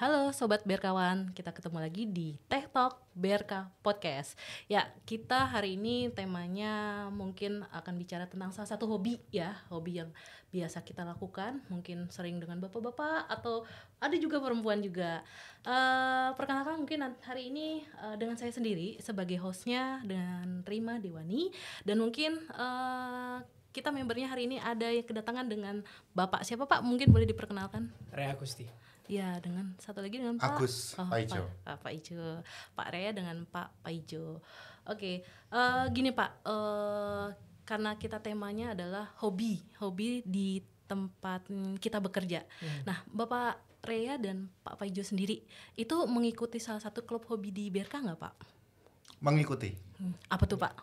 Halo Sobat Berkawan, kita ketemu lagi di Teh Talk Berka Podcast Ya, kita hari ini temanya mungkin akan bicara tentang salah satu hobi ya Hobi yang biasa kita lakukan, mungkin sering dengan bapak-bapak atau ada juga perempuan juga uh, Perkenalkan mungkin hari ini uh, dengan saya sendiri sebagai hostnya dengan Rima Dewani Dan mungkin uh, kita membernya hari ini ada yang kedatangan dengan Bapak siapa Pak? Mungkin boleh diperkenalkan? Rea Gusti. Ya, dengan satu lagi dengan Pak Agus oh, Paijo. Pak, Pak Ijo. Pak Rea dengan Pak Paijo. Oke, uh, gini Pak, uh, karena kita temanya adalah hobi, hobi di tempat kita bekerja. Hmm. Nah, Bapak Rea dan Pak Paijo sendiri itu mengikuti salah satu klub hobi di BRK nggak Pak? Mengikuti. Hmm. Apa tuh Pak?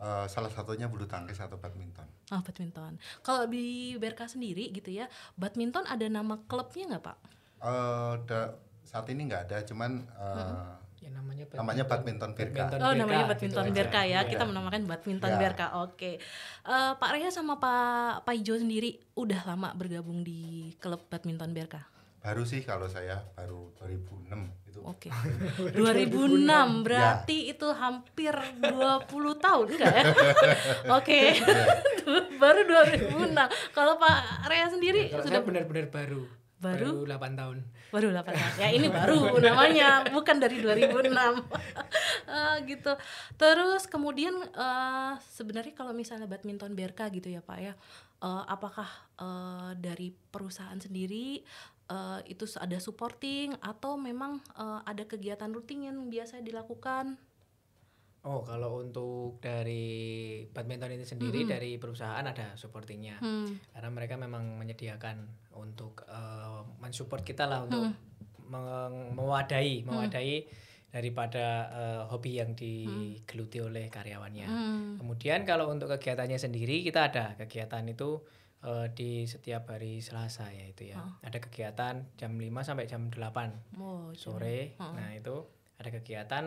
Uh, salah satunya bulu tangkis atau badminton. Oh, badminton. Kalau di BRK sendiri gitu ya, badminton ada nama klubnya nggak Pak? Uh, da, saat ini nggak ada, cuman uh, ya namanya badminton, namanya badminton Birka. oh, namanya badminton gitu Birka ya. Kita menamakan badminton ya. Birka. Oke. Okay. Uh, Pak Reha sama Pak Pak Ijo sendiri udah lama bergabung di klub badminton Birka? Baru sih kalau saya baru 2006 itu. Oke. Okay. 2006 berarti ya. itu hampir 20 tahun enggak ya? Oke. Okay. Ya. baru 2006. Kalau Pak Reha sendiri nah, sudah benar-benar baru baru, baru 8 tahun. Baru 8 tahun. Ya ini baru namanya bukan dari 2006 uh, gitu. Terus kemudian uh, sebenarnya kalau misalnya badminton BRK gitu ya Pak ya uh, apakah uh, dari perusahaan sendiri uh, itu ada supporting atau memang uh, ada kegiatan rutin yang biasa dilakukan? Oh, kalau untuk dari badminton ini sendiri -hmm. dari perusahaan ada supportingnya, hmm. karena mereka memang menyediakan untuk uh, mensupport kita lah untuk hmm. mewadahi, mewadahi hmm. daripada uh, hobi yang digeluti oleh karyawannya. Hmm. Kemudian kalau untuk kegiatannya sendiri kita ada kegiatan itu uh, di setiap hari Selasa ya itu ya. Oh. Ada kegiatan jam 5 sampai jam 8 oh, sore. Oh. Nah, itu ada kegiatan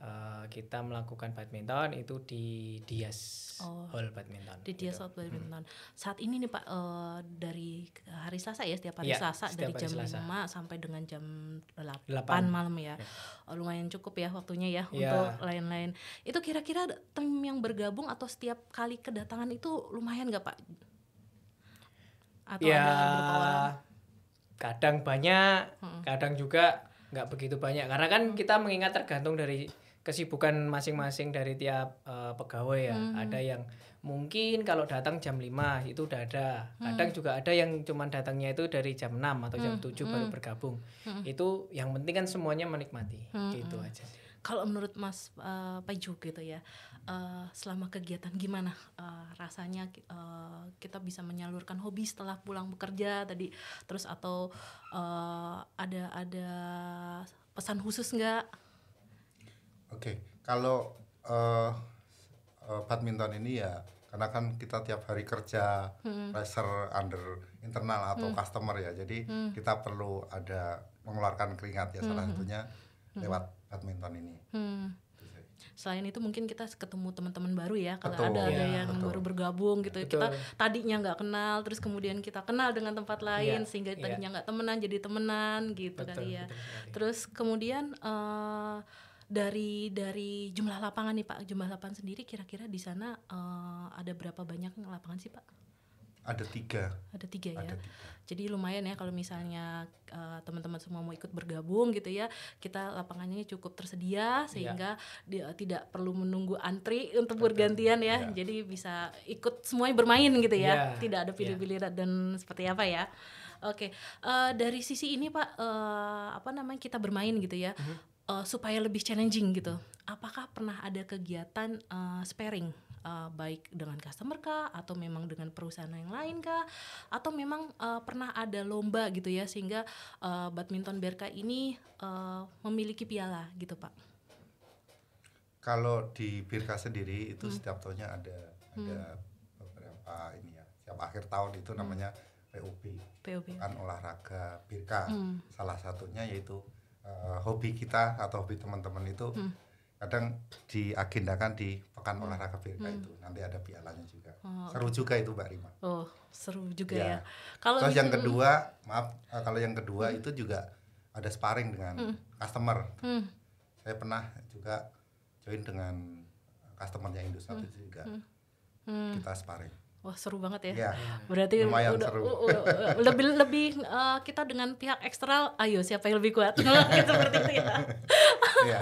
uh, kita melakukan badminton itu di Dias oh, Hall Badminton. Di Dias gitu. Hall Badminton. Hmm. Saat ini nih Pak uh, dari hari Selasa ya setiap hari ya, Selasa dari jam Selasa. 5 sampai dengan jam 8, 8. malam ya. ya. Oh, lumayan cukup ya waktunya ya, ya. untuk lain-lain. Itu kira-kira tim yang bergabung atau setiap kali kedatangan itu lumayan nggak Pak? Atau ya, ada kadang banyak, hmm. kadang juga nggak begitu banyak karena kan kita mengingat tergantung dari kesibukan masing-masing dari tiap uh, pegawai ya. Hmm. Ada yang mungkin kalau datang jam 5 itu udah ada. Kadang hmm. juga ada yang cuman datangnya itu dari jam 6 atau jam hmm. 7 baru hmm. bergabung. Hmm. Itu yang penting kan semuanya menikmati. Hmm. Gitu hmm. aja. Kalau menurut Mas uh, Paju gitu ya, uh, selama kegiatan gimana uh, rasanya uh, kita bisa menyalurkan hobi setelah pulang bekerja tadi, terus atau uh, ada ada pesan khusus nggak? Oke, okay. kalau uh, uh, badminton ini ya karena kan kita tiap hari kerja hmm. pressure under internal atau hmm. customer ya, jadi hmm. kita perlu ada mengeluarkan keringat ya hmm. salah satunya hmm. lewat badminton ini. Hmm. Selain itu mungkin kita ketemu teman-teman baru ya kalau ada ada ya, yang betul. baru bergabung gitu. Betul. Kita tadinya nggak kenal terus kemudian kita kenal dengan tempat lain ya, sehingga ya. tadinya nggak temenan jadi temenan gitu betul, kali ya. Betul, terus kemudian uh, dari dari jumlah lapangan nih Pak, jumlah lapangan sendiri kira-kira di sana uh, ada berapa banyak lapangan sih Pak? Ada tiga. Ada tiga ya. Ada tiga. Jadi lumayan ya kalau misalnya uh, teman-teman semua mau ikut bergabung gitu ya, kita lapangannya cukup tersedia sehingga ya. dia tidak perlu menunggu antri untuk Betul. bergantian ya. ya. Jadi bisa ikut semuanya bermain gitu ya. ya. Tidak ada pilih-pilih ya. dan seperti apa ya. Oke, okay. uh, dari sisi ini Pak, uh, apa namanya kita bermain gitu ya. Uh -huh uh, supaya lebih challenging gitu. Apakah pernah ada kegiatan uh, sparing uh, baik dengan customer kah atau memang dengan perusahaan yang lain kah atau memang uh, pernah ada lomba gitu ya sehingga uh, badminton Berka ini uh, memiliki piala gitu Pak? Kalau di Birka sendiri itu hmm. setiap tahunnya ada hmm. ada beberapa ini ya. Setiap akhir tahun itu hmm. namanya PUB. PUB. Kan olahraga Birka. Hmm. Salah satunya yaitu uh, hobi kita atau hobi teman-teman itu hmm. kadang diagendakan di pekan hmm. olahraga BK hmm. itu nanti ada pialanya juga oh, seru okay. juga itu Mbak Rima oh seru juga ya, ya. kalau terus yang kedua maaf uh, kalau yang kedua hmm. itu juga ada sparring dengan hmm. customer hmm. saya pernah juga join dengan customernya Indosat hmm. itu juga hmm. Hmm. kita sparring Wah seru banget ya. ya Berarti udah seru. Uh, uh, uh, lebih lebih uh, kita dengan pihak eksternal, ayo siapa yang lebih kuat? seperti itu ya. ya.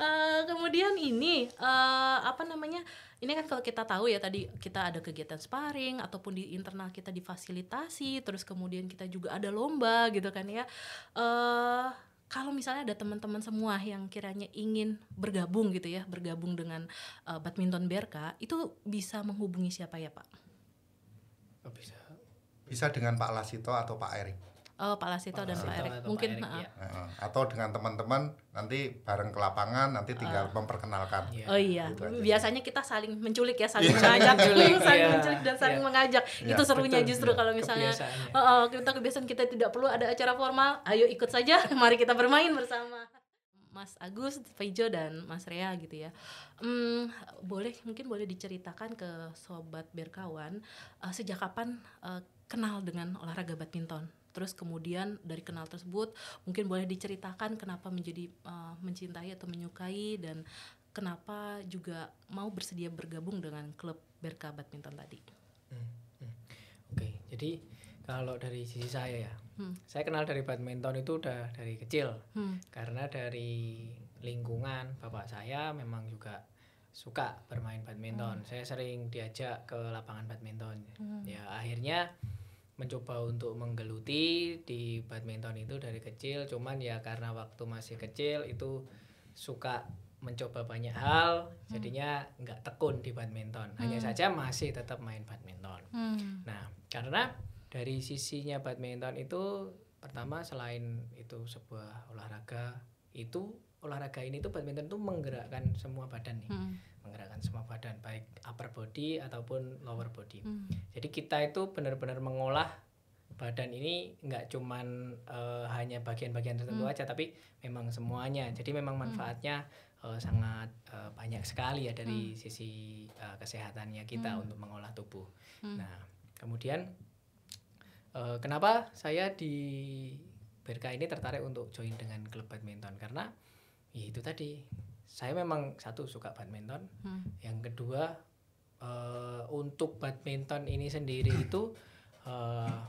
uh, kemudian ini uh, apa namanya? Ini kan kalau kita tahu ya tadi kita ada kegiatan sparring ataupun di internal kita difasilitasi, terus kemudian kita juga ada lomba gitu kan ya. Uh, kalau misalnya ada teman-teman semua yang kiranya ingin bergabung gitu ya, bergabung dengan uh, badminton BRK, itu bisa menghubungi siapa ya Pak? Bisa. Bisa dengan Pak Lasito atau Pak Erik. Oh, Pak Lasito dan Pak Erik. Mungkin Pak Erik, ya. atau dengan teman-teman nanti bareng ke lapangan nanti tinggal uh, memperkenalkan. Iya. Oh iya. Gitu Biasanya kita saling menculik ya, saling iya. mengajak, saling iya. menculik dan saling mengajak. Itu serunya justru kalau misalnya uh, kita kebiasaan kita tidak perlu ada acara formal, ayo ikut saja, mari kita bermain bersama. Mas Agus, Pejo dan Mas Rea gitu ya. Hmm, boleh mungkin boleh diceritakan ke sobat berkawan uh, sejak kapan uh, kenal dengan olahraga badminton? terus kemudian dari kenal tersebut mungkin boleh diceritakan kenapa menjadi uh, mencintai atau menyukai dan kenapa juga mau bersedia bergabung dengan klub Berka Badminton tadi. Hmm, hmm. Oke, okay, jadi kalau dari sisi saya ya, hmm. saya kenal dari badminton itu udah dari kecil, hmm. karena dari lingkungan bapak saya memang juga suka bermain badminton. Hmm. Saya sering diajak ke lapangan badminton. Hmm. Ya akhirnya mencoba untuk menggeluti di badminton itu dari kecil cuman ya karena waktu masih kecil itu suka mencoba banyak hal hmm. jadinya nggak tekun di badminton hanya hmm. saja masih tetap main badminton hmm. nah karena dari sisinya badminton itu pertama selain itu sebuah olahraga itu olahraga ini tuh badminton tuh menggerakkan semua badan nih hmm menggerakkan semua badan baik upper body ataupun lower body. Hmm. Jadi kita itu benar-benar mengolah badan ini nggak cuman uh, hanya bagian-bagian tertentu hmm. aja tapi memang semuanya. Jadi memang hmm. manfaatnya uh, sangat uh, banyak sekali ya dari hmm. sisi uh, kesehatannya kita hmm. untuk mengolah tubuh. Hmm. Nah, kemudian uh, kenapa saya di Berka ini tertarik untuk join dengan klub badminton karena ya itu tadi saya memang satu suka badminton hmm. yang kedua uh, untuk badminton ini sendiri itu uh,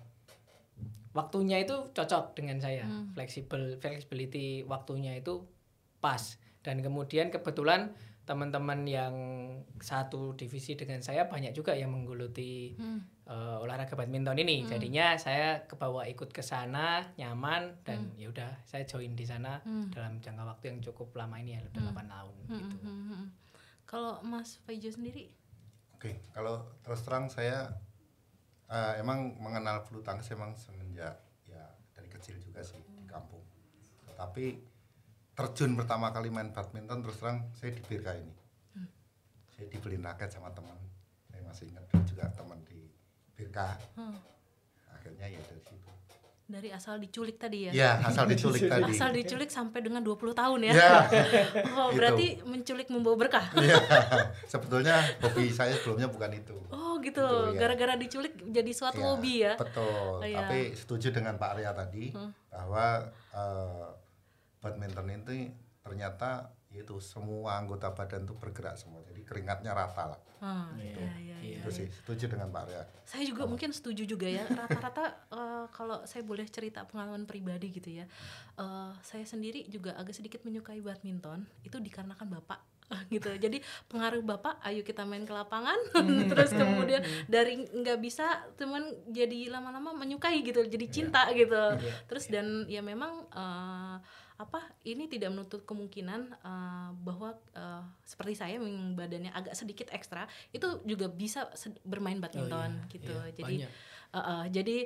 waktunya itu cocok dengan saya hmm. fleksibel flexibility waktunya itu pas dan kemudian kebetulan teman-teman yang satu divisi dengan saya banyak juga yang menggeluti hmm. uh, olahraga badminton ini. Hmm. Jadinya saya kebawa ikut ke sana nyaman dan hmm. ya udah saya join di sana hmm. dalam jangka waktu yang cukup lama ini ya udah hmm. 8 tahun hmm. gitu. Hmm. hmm, hmm. Kalau Mas Faijo sendiri? Oke, okay. kalau terus terang saya uh, emang mengenal bulu tangkis emang semenjak ya dari kecil juga sih hmm. di kampung. Tapi terjun pertama kali main badminton terus terang saya di Birka ini hmm. saya dibeli raket sama teman saya masih ingat juga teman di Birka hmm. akhirnya ya dari situ dari asal diculik tadi ya? Iya, asal diculik tadi. Asal diculik sampai dengan 20 tahun ya? Iya. oh, berarti menculik membawa berkah? Iya, sebetulnya hobi saya sebelumnya bukan itu. Oh gitu, gitu ya. gara-gara ya. diculik jadi suatu ya, hobi ya? Betul, oh, ya. tapi setuju dengan Pak Arya tadi, hmm. bahwa uh, badminton itu ternyata itu semua anggota badan itu bergerak semua jadi keringatnya rata lah hmm, gitu. iya, iya, iya, itu iya. sih setuju dengan Pak Arya saya juga oh. mungkin setuju juga ya rata-rata uh, kalau saya boleh cerita pengalaman pribadi gitu ya uh, saya sendiri juga agak sedikit menyukai badminton itu dikarenakan bapak gitu jadi pengaruh bapak ayo kita main ke lapangan terus kemudian dari nggak bisa teman jadi lama-lama menyukai gitu jadi cinta yeah. gitu yeah. terus dan ya memang uh, apa ini tidak menutup kemungkinan uh, bahwa uh, seperti saya yang badannya agak sedikit ekstra itu juga bisa bermain badminton oh, iya, gitu. iya, jadi uh, uh, jadi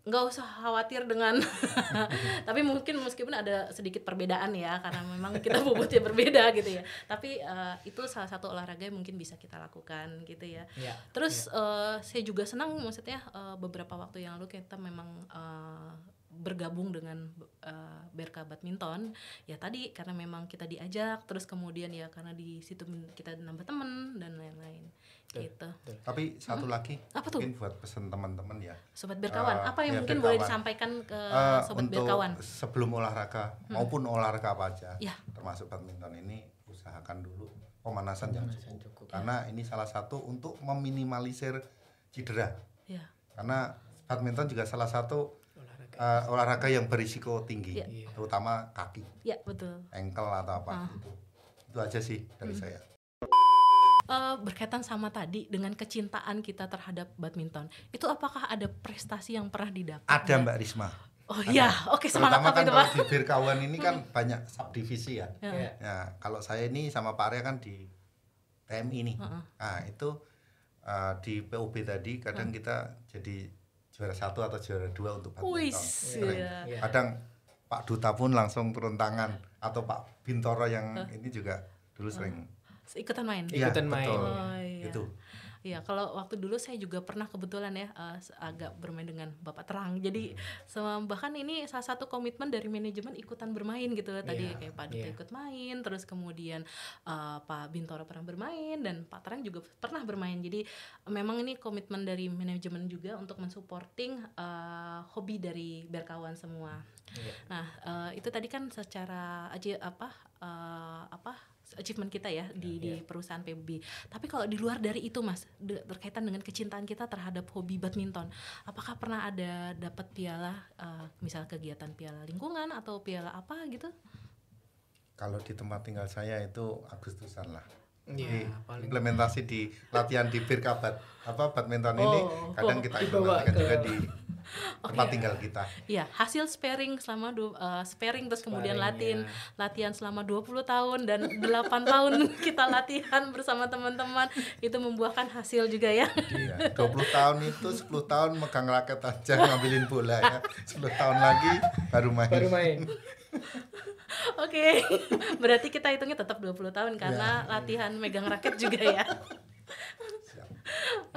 nggak usah khawatir dengan tapi mungkin meskipun ada sedikit perbedaan ya karena memang kita bobotnya berbeda gitu ya. Tapi uh, itu salah satu olahraga yang mungkin bisa kita lakukan gitu ya, ya terus ya. Uh, saya juga senang maksudnya uh, beberapa waktu yang lalu kita memang uh, bergabung dengan uh, Berka Badminton ya tadi karena memang kita diajak terus kemudian ya karena di situ kita nambah temen dan lain-lain gitu. Tapi satu hmm. lagi apa tuh? mungkin buat pesan teman-teman ya. Sobat berkawan, uh, apa yang ya, mungkin berkawan. boleh disampaikan ke uh, sobat untuk berkawan? Sebelum olahraga hmm. maupun olahraga apa aja, ya. termasuk badminton ini usahakan dulu pemanasan yang cukup. cukup. Karena ini salah satu untuk meminimalisir cedera. Ya. Karena badminton juga salah satu uh, olahraga yang berisiko tinggi, ya. terutama kaki. Ya, betul. Engkel atau apa uh. itu. Itu aja sih dari hmm. saya uh, berkaitan sama tadi dengan kecintaan kita terhadap badminton. Itu apakah ada prestasi yang pernah didapat? Ada Mbak Risma. Oh iya, oke okay, semangat apa kan itu Pak? di Birkawan ini kan hmm. banyak subdivisi ya. Ya. ya. kalau saya ini sama Pak Arya kan di TMI nih. Uh -uh. Nah, itu uh, di PUB tadi kadang uh. kita jadi juara satu atau juara dua untuk badminton. Uis, iya. Kadang Pak Duta pun langsung turun tangan atau Pak Bintoro yang uh. ini juga dulu sering ikutan main ya, ikutan main oh, iya. itu Iya, kalau waktu dulu saya juga pernah kebetulan ya uh, agak bermain dengan Bapak Terang. Jadi hmm. bahkan ini salah satu komitmen dari manajemen ikutan bermain gitu loh. Tadi yeah, kayak Pak Duta yeah. ikut main, terus kemudian uh, Pak Bintoro pernah bermain dan Pak Terang juga pernah bermain. Jadi memang ini komitmen dari manajemen juga untuk mensupporting uh, hobi dari berkawan semua. Yeah. Nah, uh, itu tadi kan secara aja apa uh, apa achievement kita ya di yeah. di iya. perusahaan PBB. Tapi kalau di luar dari itu Mas, berkaitan dengan kecintaan kita terhadap hobi badminton, apakah pernah ada dapat piala uh, misal kegiatan piala lingkungan atau piala apa gitu? Kalau di tempat tinggal saya itu Agustusan lah. Yeah, di implementasi di latihan di Birkabat apa badminton oh, ini kadang oh, kita implementasikan juga di tempat okay. tinggal kita. Iya, hasil sparing selama dua, uh, sparing terus kemudian latihan ya. latihan selama 20 tahun dan 8 tahun kita latihan bersama teman-teman itu membuahkan hasil juga ya. Iya, 20 tahun itu 10 tahun megang raket aja ngambilin bola ya. 10 tahun lagi baru main. Baru main. Oke, okay. berarti kita hitungnya tetap 20 tahun karena ya. latihan megang raket juga ya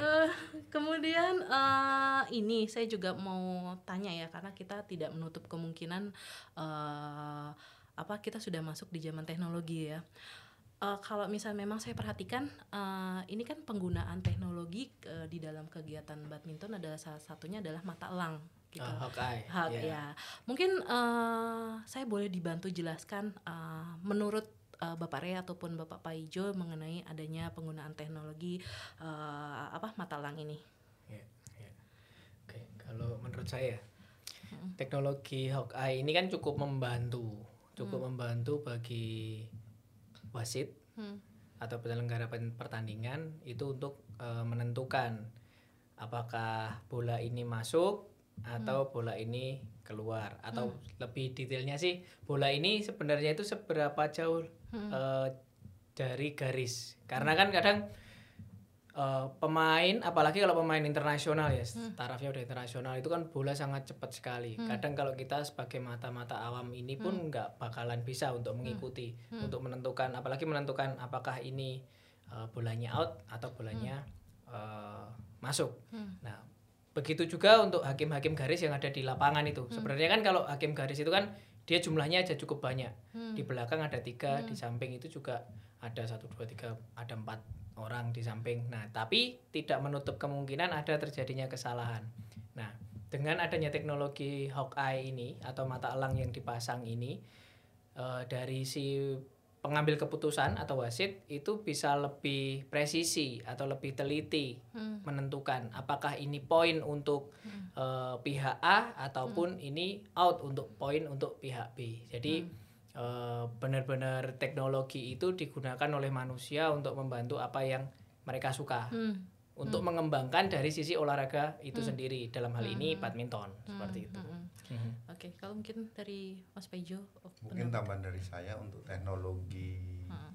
uh, kemudian uh, ini saya juga mau tanya ya karena kita tidak menutup kemungkinan uh, apa kita sudah masuk di zaman teknologi ya. Uh, kalau misal memang saya perhatikan uh, ini kan penggunaan teknologi uh, di dalam kegiatan badminton adalah salah satunya adalah mata elang gitu. Hawkeye. Hawk, yeah. ya. Mungkin uh, saya boleh dibantu jelaskan uh, menurut uh, Bapak Rea ataupun Bapak Paijo mengenai adanya penggunaan teknologi uh, apa mata elang ini. Ya, ya. Oke, kalau menurut saya hmm. teknologi Hawkeye ini kan cukup membantu, cukup hmm. membantu bagi wasit hmm. atau penyelenggara pertandingan itu untuk uh, menentukan apakah bola ini masuk atau hmm. bola ini keluar atau hmm. lebih detailnya sih bola ini sebenarnya itu seberapa jauh hmm. uh, dari garis karena kan kadang uh, pemain apalagi kalau pemain internasional ya hmm. tarafnya udah internasional itu kan bola sangat cepat sekali hmm. kadang kalau kita sebagai mata-mata awam ini pun hmm. nggak hmm. bakalan bisa untuk mengikuti hmm. untuk menentukan apalagi menentukan apakah ini uh, bolanya out atau bolanya hmm. uh, masuk hmm. nah Begitu juga untuk hakim-hakim garis yang ada di lapangan itu. Hmm. Sebenarnya kan kalau hakim garis itu kan dia jumlahnya aja cukup banyak. Hmm. Di belakang ada tiga, hmm. di samping itu juga ada satu dua tiga, ada empat orang di samping. Nah, tapi tidak menutup kemungkinan ada terjadinya kesalahan. Nah, dengan adanya teknologi Hawkeye ini atau mata elang yang dipasang ini uh, dari si pengambil keputusan atau wasit itu bisa lebih presisi atau lebih teliti hmm. menentukan apakah ini poin untuk hmm. uh, pihak A ataupun hmm. ini out untuk poin untuk pihak B. Jadi hmm. uh, benar-benar teknologi itu digunakan oleh manusia untuk membantu apa yang mereka suka. Hmm. Untuk hmm. mengembangkan dari sisi olahraga itu hmm. sendiri dalam hal hmm. ini badminton hmm. seperti itu. Hmm. Hmm. Oke, okay, kalau mungkin dari Mas Pejo, mungkin tambahan dari saya untuk teknologi hmm.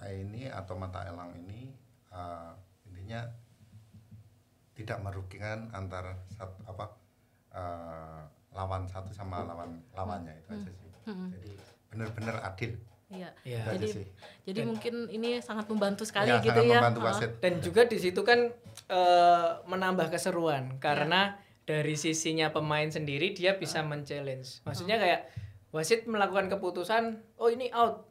Ini atau mata elang ini uh, intinya tidak merugikan antar satu apa uh, lawan satu sama lawan lawannya itu hmm. aja sih. Hmm. Jadi benar-benar adil. Iya. Ya. Jadi sih. jadi Dan, mungkin ini sangat membantu sekali ya, gitu sangat ya. Membantu wasit. Dan juga di situ kan uh, menambah keseruan karena ya dari sisinya pemain sendiri dia bisa men-challenge. Maksudnya kayak wasit melakukan keputusan, oh ini out,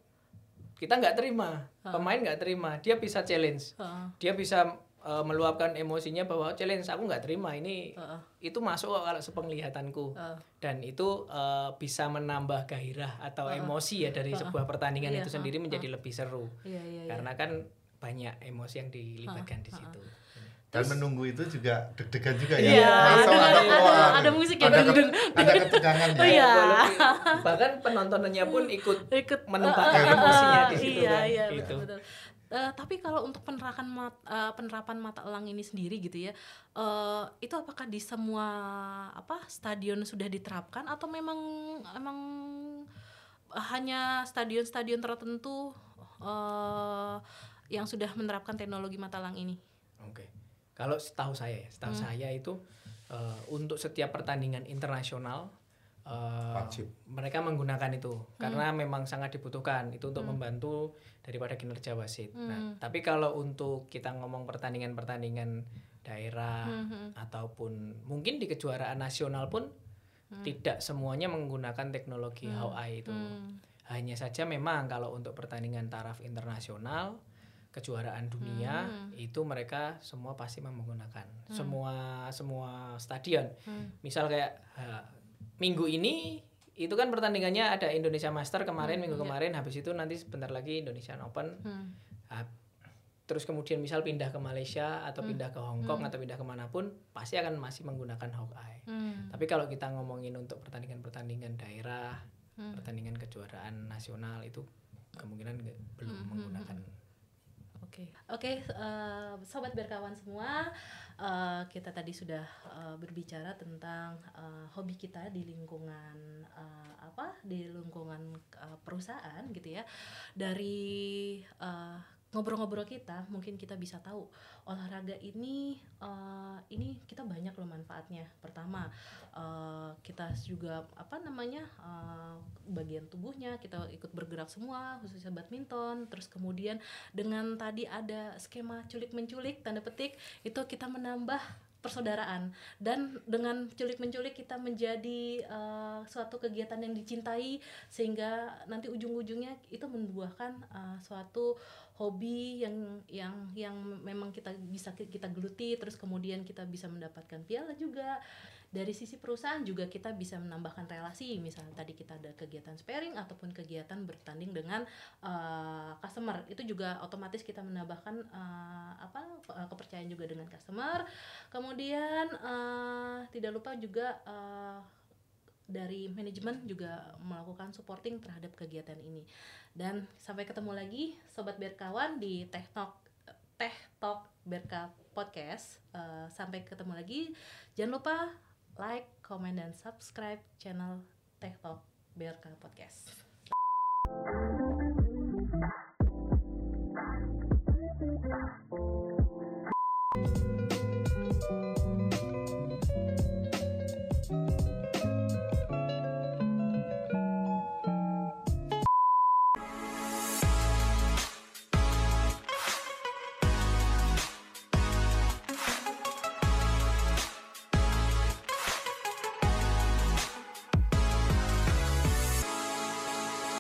kita nggak terima, pemain nggak terima, dia bisa challenge, dia bisa uh, meluapkan emosinya bahwa challenge aku nggak terima ini uh. itu masuk kalau sepenglihatanku uh. dan itu uh, bisa menambah gairah atau uh. emosi ya dari uh. sebuah pertandingan uh. itu sendiri menjadi uh. lebih seru yeah, yeah, yeah. karena kan banyak emosi yang dilibatkan uh. di situ. Uh dan menunggu itu juga deg-degan juga ya. Iya, ada, ada, ada, ada musik yang ada, ke, ada ketegangan ya. Oh, iya. Bahkan penontonnya pun ikut ikut menumpahkan uh, emosinya di situ iya, kan. Iya, gitu. betul, betul. Uh, tapi kalau untuk penerapan mat, uh, penerapan mata elang ini sendiri gitu ya, uh, itu apakah di semua apa stadion sudah diterapkan atau memang emang hanya stadion-stadion tertentu uh, yang sudah menerapkan teknologi mata elang ini? Oke, okay. Kalau setahu saya, setahu hmm. saya itu uh, untuk setiap pertandingan internasional uh, mereka menggunakan itu hmm. karena memang sangat dibutuhkan itu untuk hmm. membantu daripada kinerja wasit. Nah, hmm. Nah, tapi kalau untuk kita ngomong pertandingan-pertandingan daerah hmm. ataupun mungkin di kejuaraan nasional pun hmm. tidak semuanya menggunakan teknologi hmm. HOI itu. Hmm. Hanya saja memang kalau untuk pertandingan taraf internasional kejuaraan dunia hmm. itu mereka semua pasti menggunakan hmm. semua semua stadion. Hmm. Misal kayak ha, minggu ini itu kan pertandingannya ada Indonesia Master kemarin hmm, minggu iya. kemarin habis itu nanti sebentar lagi Indonesia Open hmm. nah, terus kemudian misal pindah ke Malaysia atau hmm. pindah ke Hong Kong hmm. atau pindah ke mana pun pasti akan masih menggunakan Hawkeye hmm. tapi kalau kita ngomongin untuk pertandingan-pertandingan daerah hmm. pertandingan kejuaraan nasional itu kemungkinan belum hmm. hmm menggunakan hmm. Oke, okay. okay, uh, eh, sobat berkawan semua, uh, kita tadi sudah uh, berbicara tentang uh, hobi kita di lingkungan uh, apa, di lingkungan uh, perusahaan gitu ya. Dari uh, ngobrol-ngobrol kita mungkin kita bisa tahu olahraga ini uh, ini kita banyak loh manfaatnya. Pertama uh, kita juga apa namanya uh, bagian tubuhnya kita ikut bergerak semua khususnya badminton. Terus kemudian dengan tadi ada skema culik menculik tanda petik itu kita menambah persaudaraan. Dan dengan culik-menculik kita menjadi uh, suatu kegiatan yang dicintai sehingga nanti ujung-ujungnya itu membuahkan uh, suatu hobi yang yang yang memang kita bisa kita geluti terus kemudian kita bisa mendapatkan piala juga. Dari sisi perusahaan juga kita bisa menambahkan relasi misalnya tadi kita ada kegiatan sparing ataupun kegiatan bertanding dengan uh, customer. Itu juga otomatis kita menambahkan uh, apa kepercayaan juga dengan customer. Kemudian uh, tidak lupa juga uh, dari manajemen juga melakukan supporting terhadap kegiatan ini. Dan sampai ketemu lagi sobat berkawan di Teh Talk Teh Talk Berka Podcast. Uh, sampai ketemu lagi. Jangan lupa like, comment dan subscribe channel Teh Talk Berka Podcast.